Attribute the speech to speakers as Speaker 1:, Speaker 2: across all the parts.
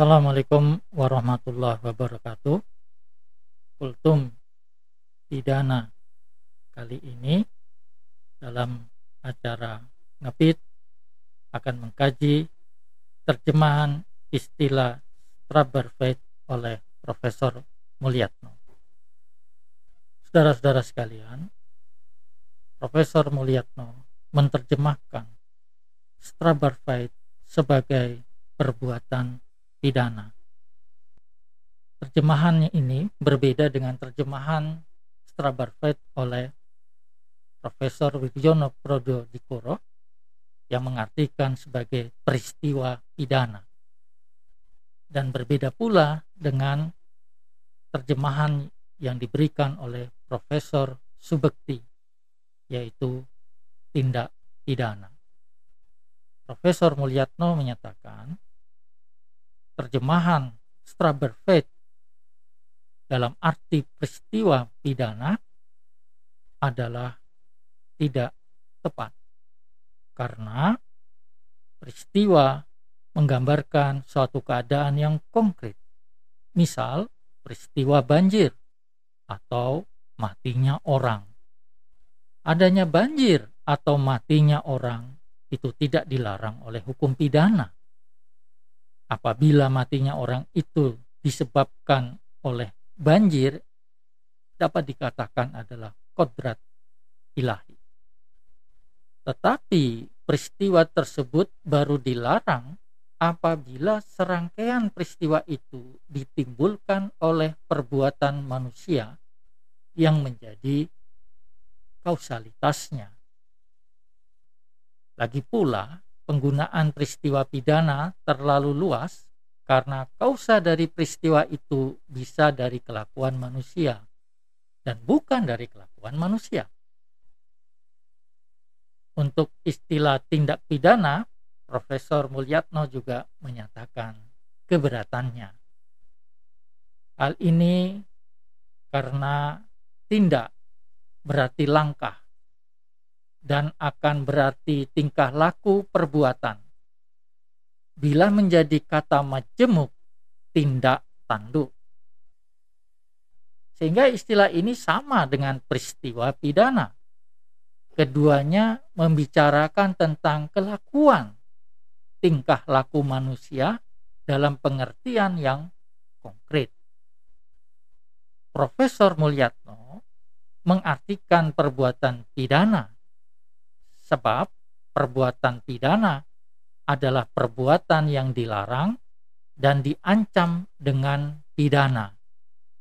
Speaker 1: Assalamualaikum warahmatullahi wabarakatuh. Kultum pidana kali ini dalam acara ngepit akan mengkaji terjemahan istilah Strasberg oleh Profesor Mulyatno. Saudara-saudara sekalian, Profesor Mulyatno menerjemahkan Strasberg sebagai perbuatan pidana. Terjemahannya ini berbeda dengan terjemahan Strasbourg oleh Profesor Wigiono Prodo Dikoro yang mengartikan sebagai peristiwa pidana. Dan berbeda pula dengan terjemahan yang diberikan oleh Profesor Subekti yaitu tindak pidana. Profesor Mulyatno menyatakan terjemahan Strasbourg dalam arti peristiwa pidana adalah tidak tepat karena peristiwa menggambarkan suatu keadaan yang konkret. Misal peristiwa banjir atau matinya orang. Adanya banjir atau matinya orang itu tidak dilarang oleh hukum pidana apabila matinya orang itu disebabkan oleh banjir dapat dikatakan adalah kodrat ilahi. Tetapi peristiwa tersebut baru dilarang apabila serangkaian peristiwa itu ditimbulkan oleh perbuatan manusia yang menjadi kausalitasnya. Lagi pula, penggunaan peristiwa pidana terlalu luas karena kausa dari peristiwa itu bisa dari kelakuan manusia dan bukan dari kelakuan manusia. Untuk istilah tindak pidana, Profesor Mulyatno juga menyatakan keberatannya. Hal ini karena tindak berarti langkah dan akan berarti tingkah laku perbuatan. Bila menjadi kata majemuk, tindak tanduk. Sehingga istilah ini sama dengan peristiwa pidana. Keduanya membicarakan tentang kelakuan tingkah laku manusia dalam pengertian yang konkret. Profesor Mulyatno mengartikan perbuatan pidana Sebab perbuatan pidana adalah perbuatan yang dilarang dan diancam dengan pidana.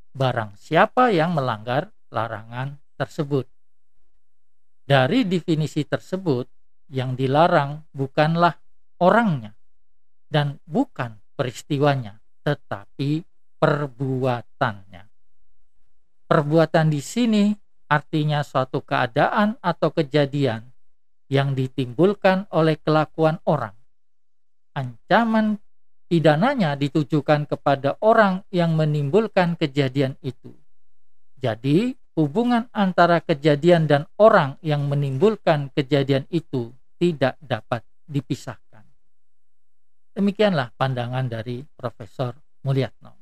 Speaker 1: Barang siapa yang melanggar larangan tersebut. Dari definisi tersebut, yang dilarang bukanlah orangnya dan bukan peristiwanya, tetapi perbuatannya. Perbuatan di sini artinya suatu keadaan atau kejadian yang ditimbulkan oleh kelakuan orang. Ancaman pidananya ditujukan kepada orang yang menimbulkan kejadian itu. Jadi, hubungan antara kejadian dan orang yang menimbulkan kejadian itu tidak dapat dipisahkan. Demikianlah pandangan dari Profesor Mulyatno.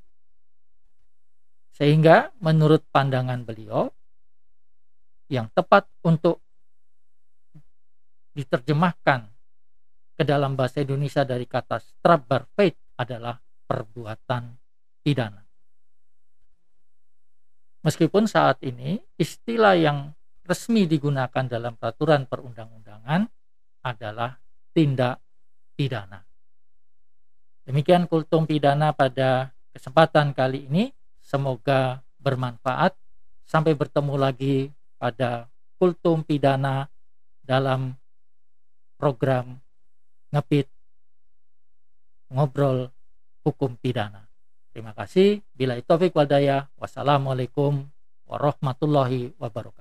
Speaker 1: Sehingga menurut pandangan beliau, yang tepat untuk diterjemahkan ke dalam bahasa Indonesia dari kata strafbarfeit adalah perbuatan pidana. Meskipun saat ini istilah yang resmi digunakan dalam peraturan perundang-undangan adalah tindak pidana. Demikian kultum pidana pada kesempatan kali ini. Semoga bermanfaat. Sampai bertemu lagi pada kultum pidana dalam program ngepit ngobrol hukum pidana. Terima kasih. Bila itu. Wassalamualaikum warahmatullahi wabarakatuh.